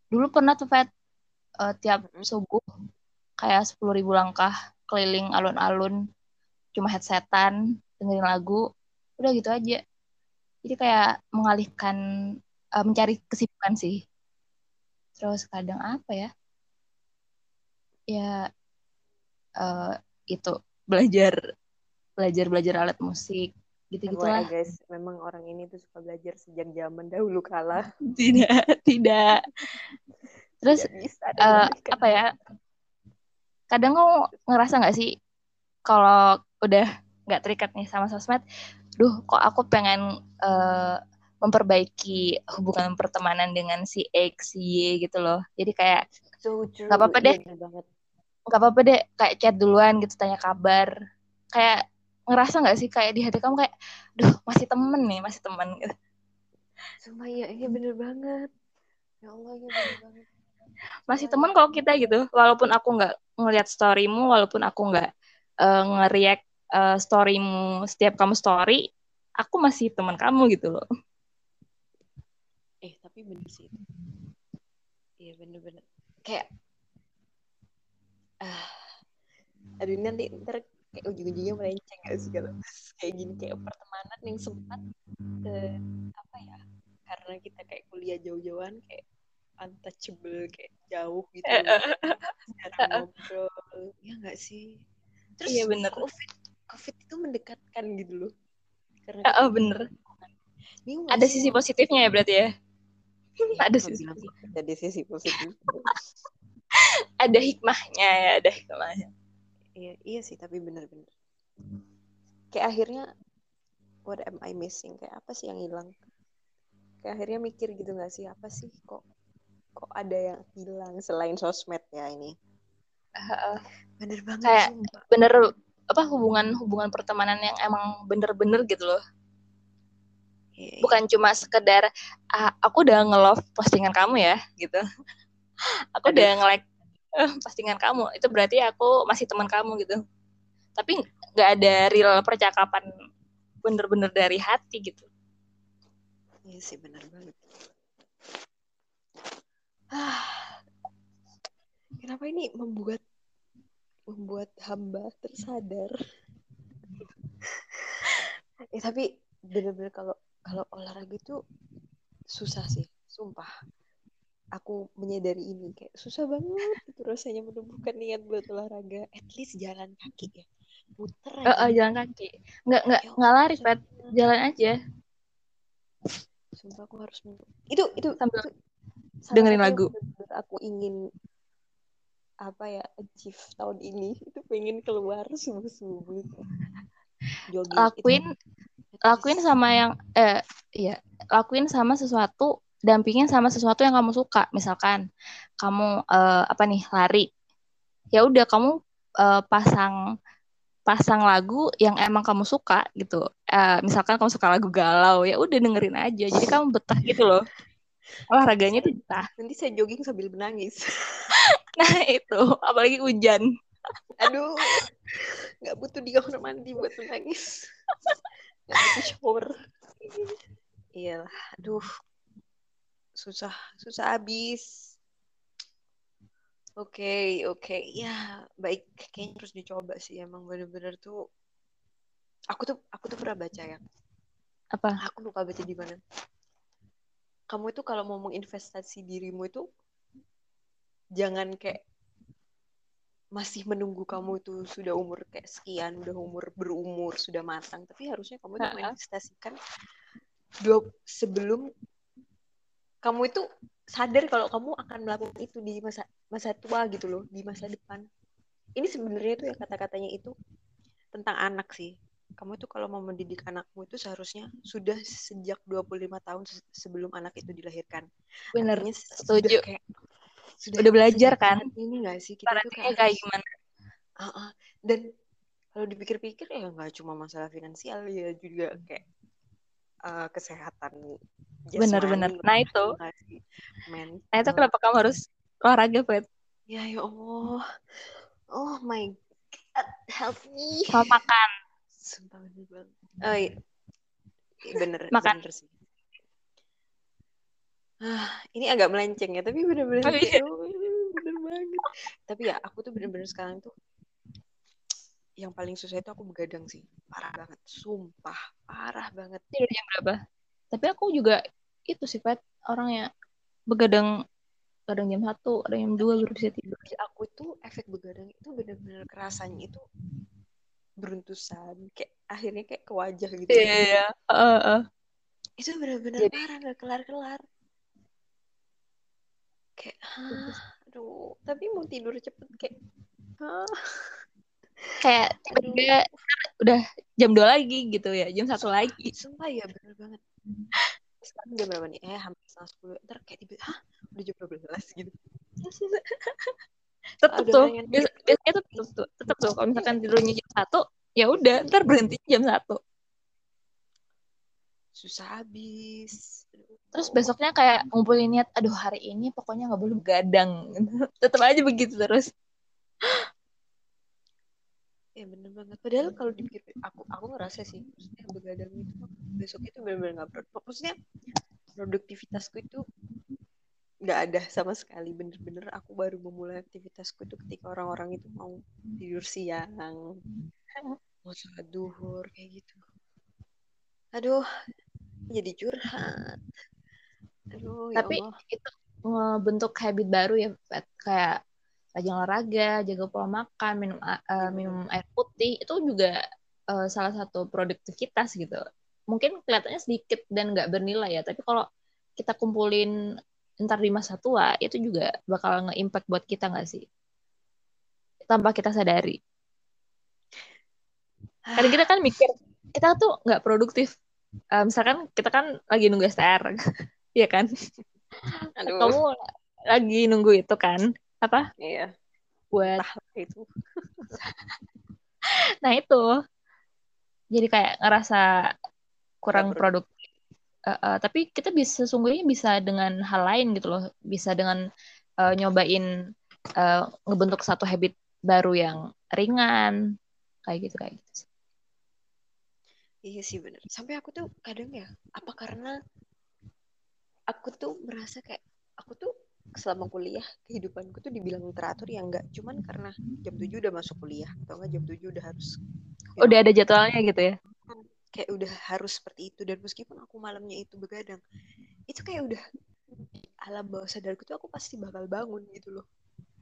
Dulu pernah tuh Fat uh, tiap subuh kayak sepuluh ribu langkah keliling alun-alun cuma headsetan dengerin lagu udah gitu aja. Jadi kayak mengalihkan uh, mencari kesibukan sih. Terus kadang apa ya? Ya uh, itu belajar belajar belajar alat musik gitu gitulah guys memang orang ini tuh suka belajar sejak zaman dahulu kala. Tidak tidak. Terus bisa, uh, apa ya kadang kau ngerasa nggak sih kalau udah nggak terikat nih sama sosmed duh kok aku pengen uh, memperbaiki hubungan pertemanan dengan si X, si Y gitu loh. Jadi kayak nggak apa-apa deh, nggak apa-apa deh kayak chat duluan gitu tanya kabar. Kayak ngerasa nggak sih kayak di hati kamu kayak, duh masih temen nih, masih temen gitu. Sumpah iya, iya bener banget. Ya Allah, iya bener banget. Masih temen kalau kita gitu, walaupun aku nggak ngeliat storymu, walaupun aku nggak uh, nge-react uh, storymu setiap kamu story, aku masih teman kamu gitu loh eh tapi bener sih itu iya bener-bener kayak ah aduh ini nanti ntar kayak ujung-ujungnya melenceng gak sih kalau kayak gini kayak pertemanan yang sempat ke apa ya karena kita kayak kuliah jauh-jauhan kayak untouchable kayak jauh gitu. Jarang ngobrol. Ya nggak sih? Terus iya bener. Covid covid itu mendekatkan gitu loh. Karena oh, bener. ada sisi positifnya ya berarti ya? Ada sisi ada sisi positif ada hikmahnya ya ada hikmahnya. Iya iya sih tapi benar-benar kayak akhirnya what am I missing? Kayak apa sih yang hilang? Kayak akhirnya mikir gitu nggak sih apa sih kok kok ada yang hilang selain sosmed ya ini? Uh, bener banget kayak sumpah. bener apa hubungan hubungan pertemanan yang emang bener-bener gitu loh. Iya. bukan cuma sekedar ah, aku udah nge-love postingan kamu ya gitu. Aku udah nge-like uh, postingan kamu. Itu berarti aku masih teman kamu gitu. Tapi nggak ada real percakapan bener-bener dari hati gitu. Iya sih benar banget. Ah. Kenapa ini membuat membuat hamba tersadar? Eh tapi bener-bener kalau kalau olahraga itu susah sih sumpah aku menyadari ini kayak susah banget itu rasanya menumbuhkan niat buat olahraga. At least jalan kaki ya muter aja. Uh, uh, jalan kaki. Nggak nggak ya, nggak lari pet. Jalan aja. Sumpah aku harus itu itu sambil itu, dengerin lagu. aku ingin apa ya achieve tahun ini. Itu pengen keluar subuh subuh lakuin itu lakuin sama yang eh ya lakuin sama sesuatu dampingin sama sesuatu yang kamu suka. Misalkan kamu uh, apa nih lari. Ya udah kamu uh, pasang pasang lagu yang emang kamu suka gitu. Uh, misalkan kamu suka lagu galau ya udah dengerin aja. Jadi kamu betah gitu loh. Olahraganya tuh betah. Nanti saya jogging sambil menangis. Nah itu. Apalagi hujan. Aduh. Nggak butuh di kamar mandi buat menangis. Gak shower. Iyalah, aduh. Susah, susah habis. Oke, okay, oke. Okay. Ya, baik. Kayaknya terus dicoba sih. Emang bener-bener tuh. Aku tuh, aku tuh pernah baca ya. Apa? Aku lupa baca di mana. Kamu itu kalau mau menginvestasi dirimu itu jangan kayak masih menunggu kamu itu sudah umur kayak sekian, udah umur berumur, sudah matang, tapi harusnya kamu itu menginvestasikan dua sebelum kamu itu sadar kalau kamu akan melakukan itu di masa masa tua gitu loh, di masa depan. Ini sebenarnya tuh ya kata-katanya itu tentang anak sih. kamu itu kalau mau mendidik anakmu itu seharusnya sudah sejak 25 tahun se- sebelum anak itu dilahirkan. Bener, Artinya setuju. sudah kayak sudah Udah belajar kan? Ini nggak sih kita tuh Parentingnya kayak kayak gimana? Ah, ah. dan kalau dipikir-pikir ya nggak cuma masalah finansial ya juga kayak eh, kesehatan Bener-bener. jasmani Nah itu, mental nah itu kenapa kamu harus olahraga, Fet? ya ya Allah oh my god help me Sama makan. sumpah bener banget oh iya Iya, bener Makan. bener sih ah ini agak melenceng ya tapi bener-bener Oh, iya. bener banget tapi ya aku tuh bener-bener sekarang tuh yang paling susah itu aku begadang sih parah banget sumpah parah banget Tidur jam berapa? Tapi aku juga itu sih, Fet. Orangnya begadang kadang jam satu, ada jam dua baru bisa tidur. Aku itu efek begadang itu bener-bener kerasanya itu beruntusan kayak akhirnya kayak ke wajah gitu Iya, iya. Heeh, heeh. itu bener-bener Jadi- parah gak kelar-kelar kayak hah, aduh tapi mau tidur cepet kayak hah, Kayak tiba-tiba udah jam dua lagi gitu ya, jam satu lagi. sumpah ya bener banget sekarang jam berapa nih eh hampir setengah sepuluh ntar kayak tiba hah udah jam 12 gitu Tetep Udah tuh, biasanya tuh tetep tuh, tetep tuh. Kalau misalkan tidurnya jam satu, ya udah, ntar berhenti jam satu. susah habis Terus besoknya kayak ngumpulin niat, aduh hari ini pokoknya nggak boleh begadang. Tetep aja begitu terus. Ya bener banget. Padahal kalau dipikir aku aku ngerasa sih maksudnya begadang itu besok itu bener-bener nggak produktif maksudnya produktivitasku itu nggak ada sama sekali. Bener-bener aku baru memulai aktivitasku itu ketika orang-orang itu mau tidur siang mau sholat duhur kayak gitu. Aduh jadi curhat. Aduh ya Tapi Allah. itu ngebentuk habit baru ya, Pat. Kayak rajin olahraga, jaga pola makan, minum Iya, minum air putih, itu juga eh, salah satu produktivitas gitu. Mungkin kelihatannya sedikit dan nggak bernilai ya, tapi kalau kita kumpulin ntar di masa tua, itu juga bakal nge-impact buat kita nggak sih? Tanpa kita sadari. Kadang kita kan mikir, kita tuh nggak produktif. Eh, misalkan kita kan lagi nunggu STR, Iya kan? aduh Kamu lagi nunggu itu kan? Apa? iya Buat entah itu Nah itu, jadi kayak ngerasa kurang produktif. Eh, eh, tapi kita bisa sesungguhnya bisa dengan hal lain gitu loh, bisa dengan eh, nyobain eh, ngebentuk satu habit baru yang ringan, kayak gitu kayak gitu. sih. Iya sih bener. Sampai aku tuh kadang ya, apa karena aku tuh merasa kayak aku tuh selama kuliah kehidupanku tuh dibilang teratur ya enggak. Cuman karena jam 7 udah masuk kuliah atau enggak jam 7 udah harus you Udah ada jadwalnya gitu ya. kayak udah harus seperti itu dan meskipun aku malamnya itu begadang itu kayak udah alam bawah sadarku tuh aku pasti bakal bangun gitu loh.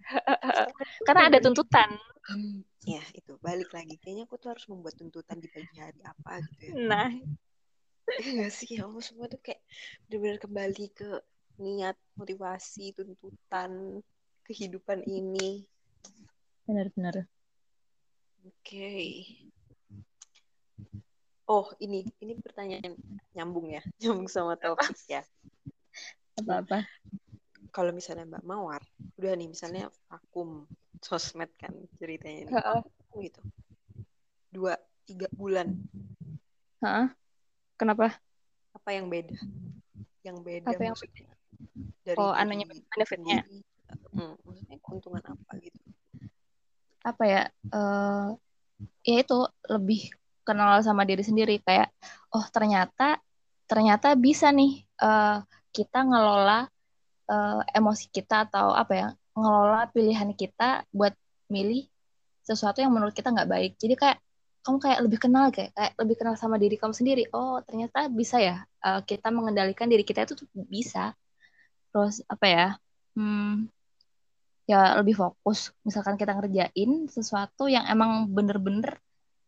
Karena ada tuntutan. Hmm, ya itu. Balik lagi. Kayaknya aku tuh harus membuat tuntutan di pagi hari apa gitu ya. Nah, Iya sih ya Allah semua tuh kayak benar-benar kembali ke niat, motivasi, tuntutan kehidupan ini. benar-benar. Oke. Oh ini ini pertanyaan nyambung ya, nyambung sama topik ya. Apa-apa. Kalau misalnya Mbak Mawar, udah nih misalnya vakum sosmed kan ceritanya ini, vakum gitu, dua tiga bulan, Heeh. Kenapa? apa yang beda? Yang beda Apa yang maksudnya dari Oh, anunya, benefitnya. hmm, maksudnya keuntungan apa gitu? apa ya eh ya itu lebih kenal sama diri sendiri. Kayak oh ternyata ternyata bisa nih eh kita ngelola eh, emosi kita atau apa ya ngelola pilihan kita buat milih sesuatu yang menurut kita nggak baik. Jadi kayak kamu kayak lebih kenal kayak, kayak lebih kenal sama diri kamu sendiri. Oh ternyata bisa ya eh, kita mengendalikan diri kita itu tuh bisa terus apa ya hmm, ya lebih fokus. Misalkan kita ngerjain sesuatu yang emang bener-bener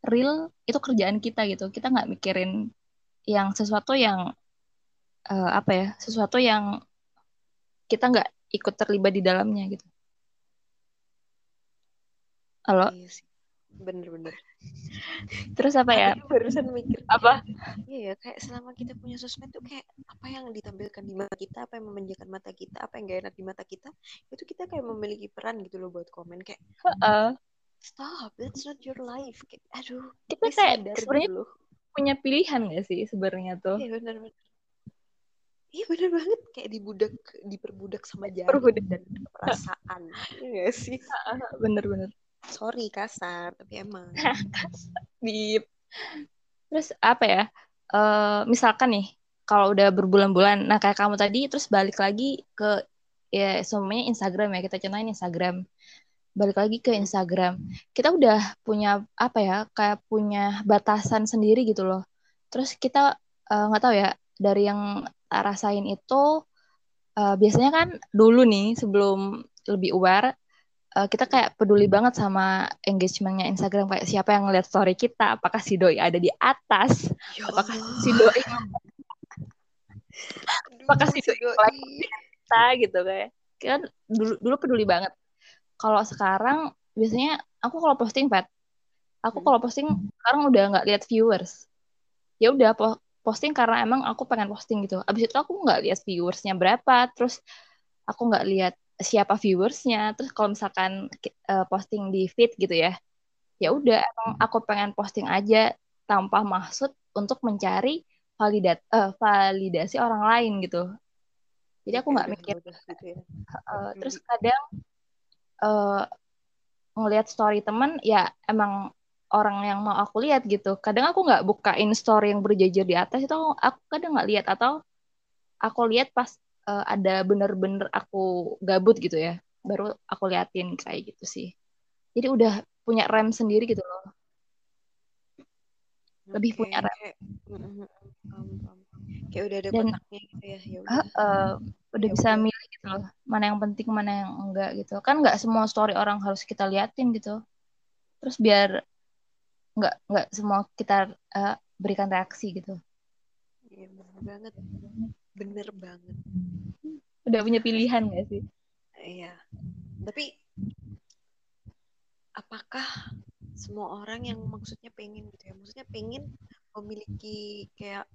real itu kerjaan kita gitu. Kita nggak mikirin yang sesuatu yang eh, apa ya, sesuatu yang kita nggak ikut terlibat di dalamnya gitu. Halo, Iya sih. Bener-bener terus apa ya? Aku barusan mikir. Apa? Iya ya kayak selama kita punya sosmed tuh kayak apa yang ditampilkan di mata kita apa yang memanjakan mata kita apa yang gak enak di mata kita itu kita kayak memiliki peran gitu loh buat komen kayak uh, stop that's not your life. Kayak aduh kita kayak sebenarnya gitu punya pilihan gak sih sebenarnya tuh? Iya bener-bener Iya bener banget. Kayak dibudak diperbudak sama jari Perbudak. dan perasaan. Iya sih? bener-bener Sorry kasar, tapi emang. Bip. Terus apa ya? eh misalkan nih, kalau udah berbulan-bulan, nah kayak kamu tadi, terus balik lagi ke ya semuanya Instagram ya kita contohin Instagram. Balik lagi ke Instagram. Kita udah punya apa ya? Kayak punya batasan sendiri gitu loh. Terus kita eh, nggak tahu ya dari yang rasain itu eh, biasanya kan dulu nih sebelum lebih aware eh, kita kayak peduli banget sama engagementnya Instagram kayak siapa yang ngeliat story kita apakah si doi ada di atas Ya apakah si doi apakah si doi kita gitu kayak. Kan dulu dulu peduli banget. Kalau sekarang biasanya aku kalau posting pet aku Hmm. kalau posting sekarang udah nggak lihat viewers. Ya udah po- posting karena emang aku pengen posting gitu. Abis itu aku nggak lihat viewersnya berapa terus aku nggak lihat siapa viewersnya terus kalau misalkan eh, posting di feed gitu ya ya udah emang aku pengen posting aja tanpa maksud untuk mencari validat eh, validasi orang lain gitu. Jadi aku nggak udah- mikir gitu ya. Eh, terus kadang ngelihat story teman ya emang orang yang mau aku lihat gitu. Kadang aku nggak bukain story yang berjejer di atas itu aku kadang nggak lihat atau aku lihat pas eh, ada bener-bener aku gabut gitu ya baru aku liatin kayak gitu sih jadi udah punya rem sendiri gitu loh lebih Oke, punya rem. kayak. Kayak udah ada Dan- kotaknya gitu ya. Ya udah. eh, udah Ya bisa udah. milih gitu loh mana yang penting mana yang enggak gitu kan nggak semua story orang harus kita liatin gitu terus biar nggak nggak semua kita eh, berikan reaksi gitu Iya banget. Bener banget. udah punya pilihan gak sih Iya. Tapi apakah semua orang yang maksudnya pengen gitu ya? Maksudnya pengen memiliki kayak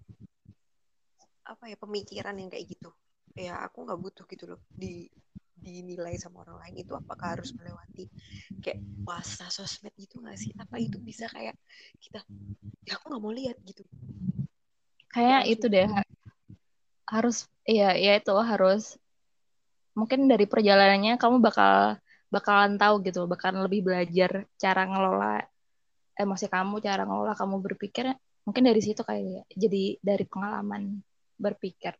apa ya pemikiran yang kayak gitu. Ya aku nggak butuh gitu loh di dinilai sama orang lain itu apakah harus melewati kayak puasa sosmed gitu nggak sih? Apa itu bisa kayak kita ya aku nggak mau lihat gitu. kayak itu deh harus iya ya itu harus mungkin dari perjalanannya kamu bakal bakalan tahu gitu bakalan lebih belajar cara ngelola emosi kamu cara ngelola kamu berpikir mungkin dari situ kayak ya. jadi dari pengalaman berpikir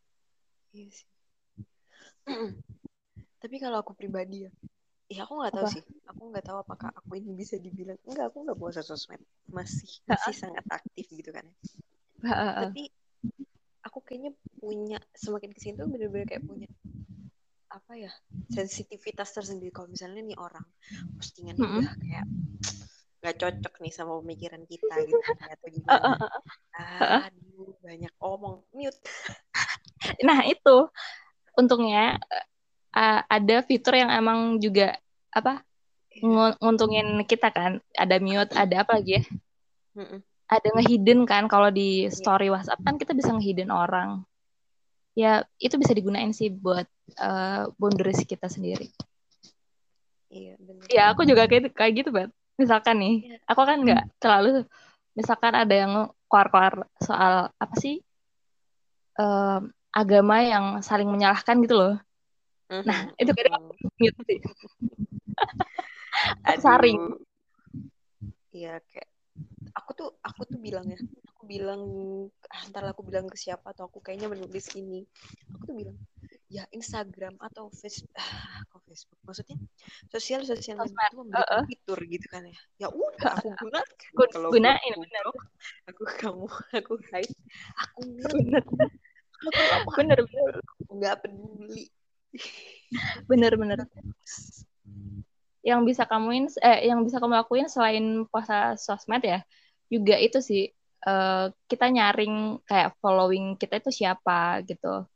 Iya sih. Tapi kalau aku pribadi ya, ya aku nggak tahu Apa? sih. Aku nggak tahu apakah aku ini bisa dibilang enggak. Aku nggak puasa sosmed. Masih masih sangat aktif gitu kan. ya. Tapi aku kayaknya punya semakin ke sini tuh bener-bener kayak punya apa ya sensitivitas tersendiri. Kalau misalnya nih orang postingannya Mm-mm. udah kayak nggak cocok nih sama pemikiran kita gitu atau gimana. Aduh, banyak omong mute. Nah, itu untungnya eh, ada fitur yang emang juga apa Iya. ngu- nguntungin kita kan. Ada mute, ada apa lagi ya? Mm-mm. Ada ngehidden kan kalau di story WhatsApp kan kita bisa ngehidden orang. Ya, itu bisa digunain sih buat eh, boundaries kita sendiri. Iya bener. Ya, aku juga kayak kayak gitu, Bet. Misalkan nih, Iya. aku kan nggak terlalu misalkan ada yang keluar-keluar soal apa sih? em, agama yang saling menyalahkan gitu loh. Nah, itu kadang mute sih. Aduh. saring. Iya kayak aku tuh aku tuh bilang ya, aku bilang ah, ntar aku bilang ke siapa atau aku kayaknya menulis ini. Aku tuh bilang ya Instagram atau Facebook, ah, kok Facebook maksudnya sosial sosial media itu memberikan uh-uh. fitur gitu kan ya. Ya udah aku gunakan. Gun- Kalau gunain, bener. goblok, Aku kamu aku hide, aku mute. Bener, bener, bener, aku nggak peduli. bener, bener. Yang bisa kamuin, eh, yang bisa kamu lakuin selain puasa sosmed ya, juga itu sih eh, kita nyaring kayak following kita itu siapa gitu.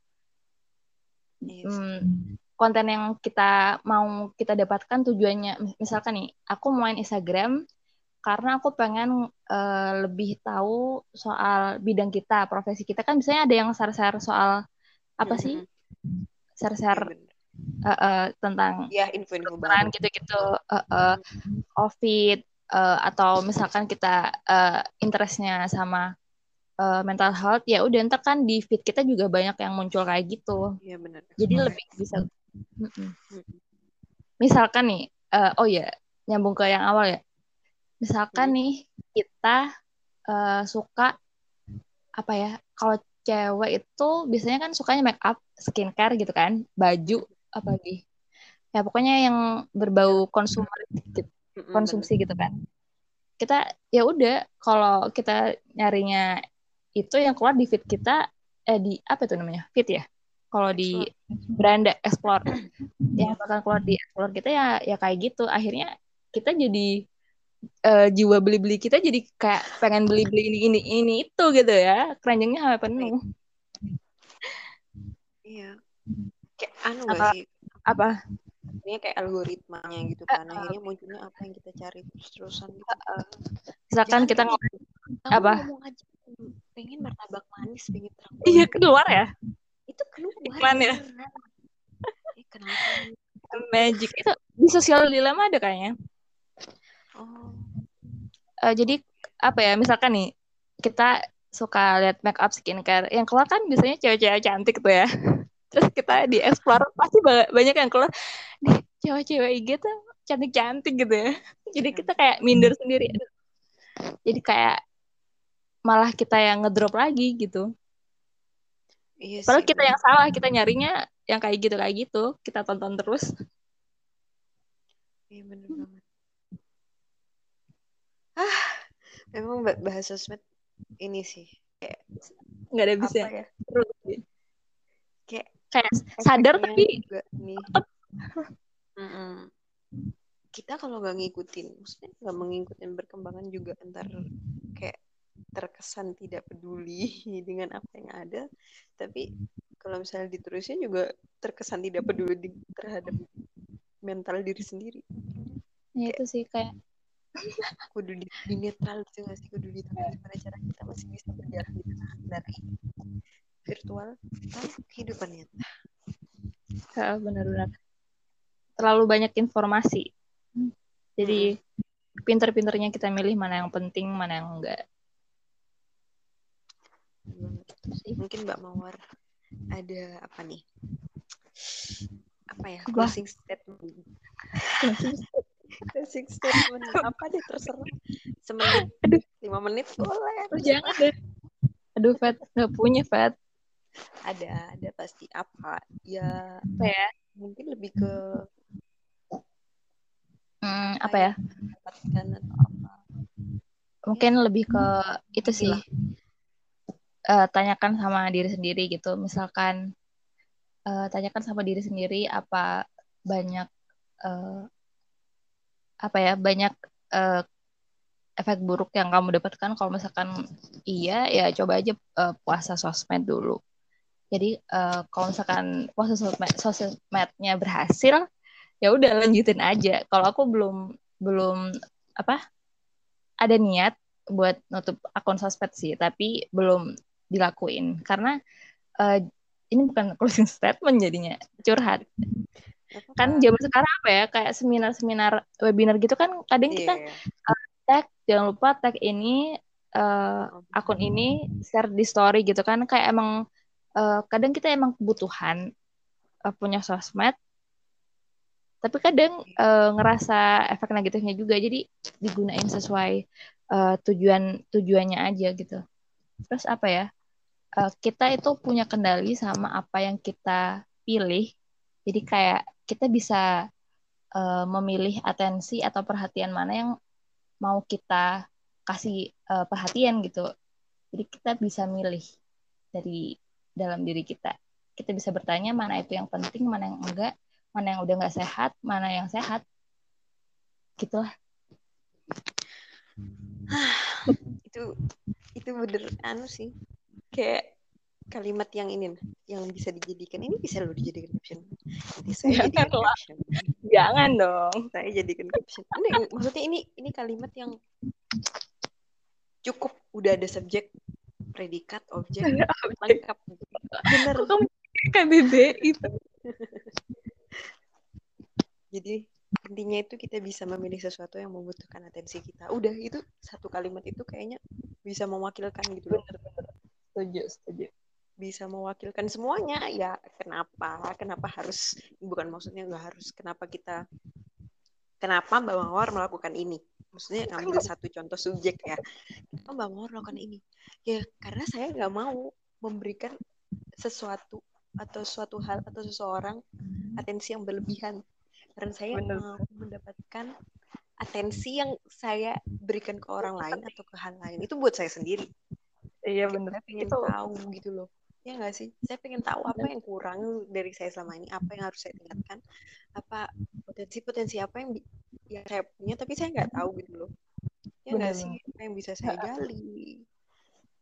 Iya. Hmm, konten yang kita mau kita dapatkan tujuannya, mis- misalkan nih, aku main Instagram karena aku pengen uh, lebih tahu soal bidang kita, profesi kita kan biasanya ada yang share-share soal apa sih? Share-share uh, uh, tentang ya info-info gitu-gitu, uh, uh, COVID uh, atau misalkan kita uh, interestnya sama uh, mental health, ya udah ntar kan di feed kita juga banyak yang muncul kayak gitu. Iya benar. Jadi lebih bisa. Misalkan nih, uh, oh ya nyambung ke yang awal ya misalkan hmm. nih kita uh, suka apa ya kalau cewek itu biasanya kan sukanya make up skincare gitu kan baju apa lagi ya pokoknya yang berbau konsumer gitu, konsumsi gitu kan. Kita ya udah kalau kita nyarinya itu yang keluar di feed kita eh di apa itu namanya feed ya? Kalau di beranda explore. Yang bakal keluar di explore kita ya ya kayak gitu. Akhirnya kita jadi uh, jiwa beli-beli kita jadi kayak pengen beli-beli ini ini ini itu gitu ya. Keranjangnya sampai penuh. Iya. Kayak anu apa, sih? apa ini kayak algoritmanya gitu kan uh, akhirnya munculnya apa yang kita cari terus-terusan gitu. Uh, misalkan kita ngomong apa? ngomong aja pengen martabak manis pengen terang iya keluar ya? Itu keluar. Iklan ya? Eh, kenapa magic. Itu di sosial dilema ada kayaknya. Oh. Uh, jadi apa ya misalkan nih kita suka lihat make up skincare. Yang keluar kan biasanya cewek-cewek cantik tuh ya terus kita di explore pasti banyak yang keluar nih cewek-cewek IG tuh cantik-cantik gitu ya. Jadi kita kayak minder sendiri. Jadi kayak malah kita yang ngedrop lagi gitu. Iya Padahal kita yang salah kita nyarinya yang kayak gitu kayak gitu. Kita tonton terus. Iya bener banget. Ah memang bahas sosmed ini sih. Kayak nggak ada bisa ya? Kayak sadar tapi juga nih. kita kalau nggak ngikutin maksudnya nggak mengikuti perkembangan juga ntar kayak terkesan tidak peduli dengan apa yang ada tapi kalau misalnya diterusin juga terkesan tidak peduli terhadap mental diri sendiri. Ya itu sih kayak kudu di, di netral gitu gak sih? Kudu di gimana cara kita masih bisa berjalan di tengah dari virtual dan kehidupan nyata ya, benar-benar terlalu banyak informasi. Jadi hmm. pinter-pinternya kita milih mana yang penting mana yang enggak. Mungkin Mbak Mawar ada apa nih? Apa ya? Closing statement. Closing statement. Apa? Deh terserah. Semenit. Lima menit boleh. Jangan deh. Aduh Fat. Nggak punya Fat ada ada pasti. Apa? Ya apa ya? mungkin lebih ke hmm, apa ya? atau apa. Mungkin ya. lebih ke itu sih. Uh, tanyakan sama diri sendiri gitu. Misalkan uh, tanyakan sama diri sendiri apa banyak uh, apa ya banyak uh, efek buruk yang kamu dapatkan. Kalau misalkan iya ya coba aja uh, puasa sosmed dulu jadi uh, kalau misalkan sosmed sosmednya berhasil ya udah lanjutin aja. Kalau aku belum belum apa ada niat buat nutup akun sosmed sih tapi belum dilakuin. Karena uh, ini bukan closing statement jadinya curhat. Kan zaman sekarang apa ya kayak seminar-seminar webinar gitu kan kadang yeah. kita uh, tag jangan lupa tag ini uh, akun ini share di story gitu kan. Kayak emang uh, kadang kita emang kebutuhan uh, punya sosmed tapi kadang uh, ngerasa efek negatifnya juga jadi digunain sesuai uh, tujuan tujuannya aja gitu terus apa ya uh, kita itu punya kendali sama apa yang kita pilih jadi kayak kita bisa uh, memilih atensi atau perhatian mana yang mau kita kasih uh, perhatian gitu. Jadi kita bisa milih dari dalam diri kita. Kita bisa bertanya mana itu yang penting, mana yang enggak, mana yang udah nggak sehat, mana yang sehat. Gitulah. itu itu bener anu sih kayak kalimat yang ini yang bisa dijadikan ini bisa lo dijadikan caption nanti saya Jangan jadikan caption Jangan dong. saya jadikan caption ini maksudnya ini ini kalimat yang cukup udah ada subjek predikat objek lengkap. Bener. Kok kamu KBBI? jadi intinya itu kita bisa memilih sesuatu yang membutuhkan atensi kita. Udah itu satu kalimat itu kayaknya bisa mewakilkan gitu loh. Setuju, setuju. bisa mewakilkan semuanya. Ya kenapa? Kenapa harus bukan maksudnya nggak harus kenapa kita kenapa Mbak Mawar melakukan ini? Maksudnya ngambil satu contoh subjek ya. Kenapa Mbak Mawar melakukan ini. Ya karena saya nggak mau memberikan sesuatu atau suatu hal atau seseorang atensi yang berlebihan. Karena saya Bener. mau mendapatkan atensi yang saya berikan ke orang lain atau ke hal lain. Itu buat saya sendiri. Iya pengen Itu tahu gitu loh ya nggak sih? Saya pengen tahu apa yang kurang dari saya selama ini apa yang harus saya tingkatkan? Apa potensi-potensi apa yang yang saya punya tapi saya nggak tahu gitu loh. Ya nggak sih? apa yang bisa saya gali?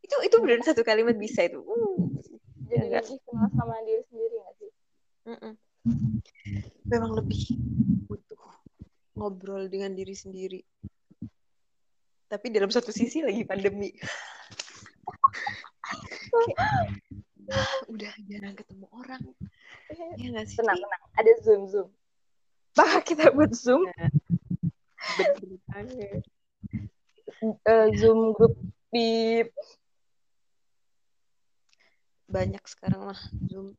Itu itu benar satu kalimat bisa itu. Uh, jadi nggak? lebih kenal sama diri sendiri gak sih? mm-mm. memang lebih butuh ngobrol dengan diri sendiri. Tapi dalam satu sisi lagi pandemi Udah jarang ketemu orang ya nggak sih Tenang, tenang. Ada Zoom, Zoom. Bah, kita buat Zoom. Bener eh, Zoom grup di banyak sekarang lah Zoom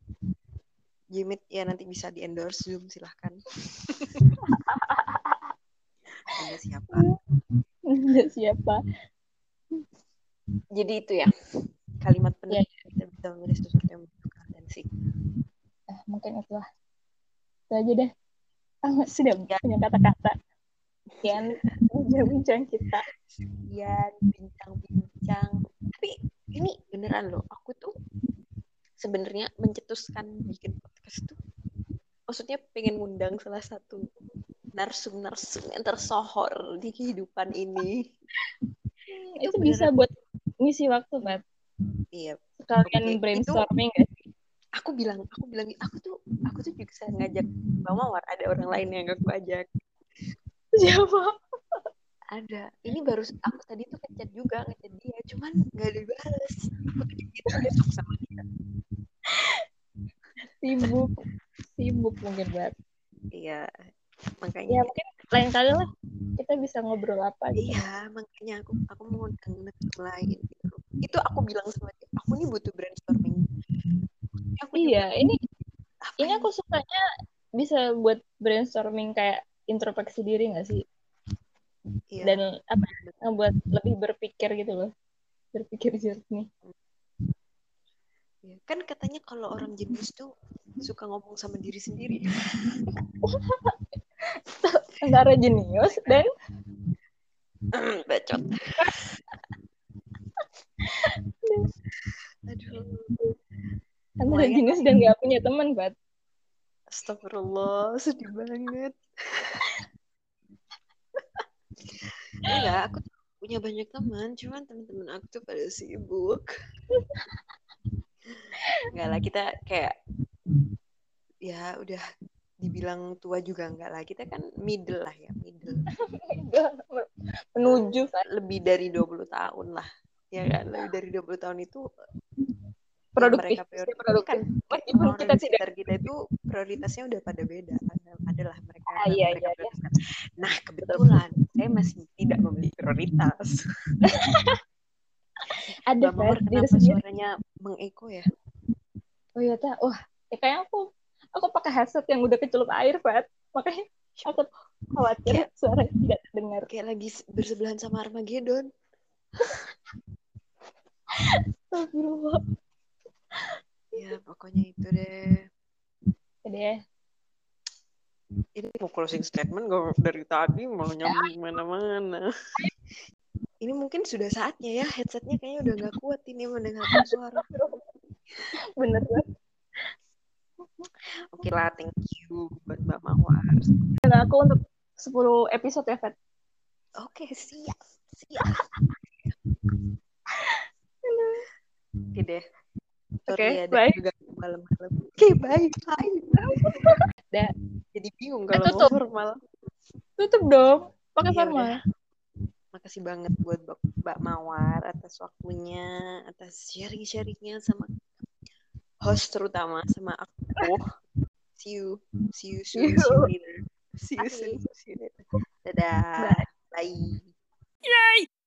Jimit ya nanti bisa di endorse Zoom silahkan Anda siapa siapa? Jadi itu ya kalimat penting kita bisa memilih sesuatu yang membutuhkan atensi Eh, mungkin itulah. Itu aja deh. Ah, sudah Ya. punya kata-kata. Sekian bincang-bincang kita. ya bincang-bincang tapi ini beneran loh aku tuh sebenarnya mencetuskan bikin podcast tuh maksudnya pengen ngundang salah satu narsum-narsum yang tersohor di kehidupan ini Itu, Itu bisa buat ngisi waktu, Mbak. iya Sekalian Oke, itu- brainstorming gak sih? aku bilang aku bilang aku tuh aku tuh juga ngajak Mbak Mawar ada orang lain yang aku ajak Siapa? ada ini baru aku tadi tuh ngechat juga ngechat dia cuman nggak dibales aku tuh gitu besok sama dia Sibuk. Sibuk mungkin, Mbak. iya Ya, makanya mungkin lain kali lah kita bisa ngobrol apa gitu. iya makanya aku aku mau undang narasumber lain gitu itu aku bilang sama dia aku nih butuh brainstorming aku Iya, ini apa ini aku sukanya bisa buat brainstorming kayak introspeksi diri gak sih? iya, Dan apa ngebuat lebih berpikir gitu loh. Berpikir jernih. iya. kan katanya kalau orang jenius tuh suka ngomong sama diri sendiri Antara jenius dan bacot aduh antara jenius dan gak punya teman, Bat. Astagfirullah, sedih banget. Enggak, aku punya banyak teman, cuman teman-teman aku tuh pada sibuk. Enggak lah, kita kayak ya udah dibilang tua juga enggak lah. Kita kan middle lah ya, middle. Menuju Lebih dari 20 tahun lah. Ya kan, lebih dari 20 tahun itu produktif. mereka prioritas produktif. kan Meskipun kita tidak kita itu prioritasnya udah pada beda adalah mereka Ah, iya, mereka iya, iya. nah kebetulan saya masih tidak memiliki prioritas ada Mbak Mawar diri kenapa sendiri. suaranya mengeko ya Oh iya, Ta. Wah, ya kayaknya aku aku pakai headset yang udah kecelup air, Bat. Makanya aku khawatir Kayak- suara tidak terdengar. kayak lagi bersebelahan sama Armageddon Astagfirullah. ya pokoknya itu deh Jadi ya, ini mau closing statement gak dari tadi mau nyambung mana-mana ini mungkin sudah saatnya ya headsetnya kayaknya udah nggak kuat ini mendengarkan suara bener banget. Oke lah thank you buat Mbak Mawar Dan aku untuk 10 episode ya, Fat. oke siap siap oke deh Oke, ya bye. juga malam-malam oke bye bye Dah. jadi bingung Eh, kalau mau tutup. formal Tutup dong. Pakai Iya, formal. udah. makasih banget buat Mbak, Mbak Mawar atas waktunya atas sharing-sharingnya sama host terutama sama aku. See you. See you soon. See you later. See you soon. See you later dadah bye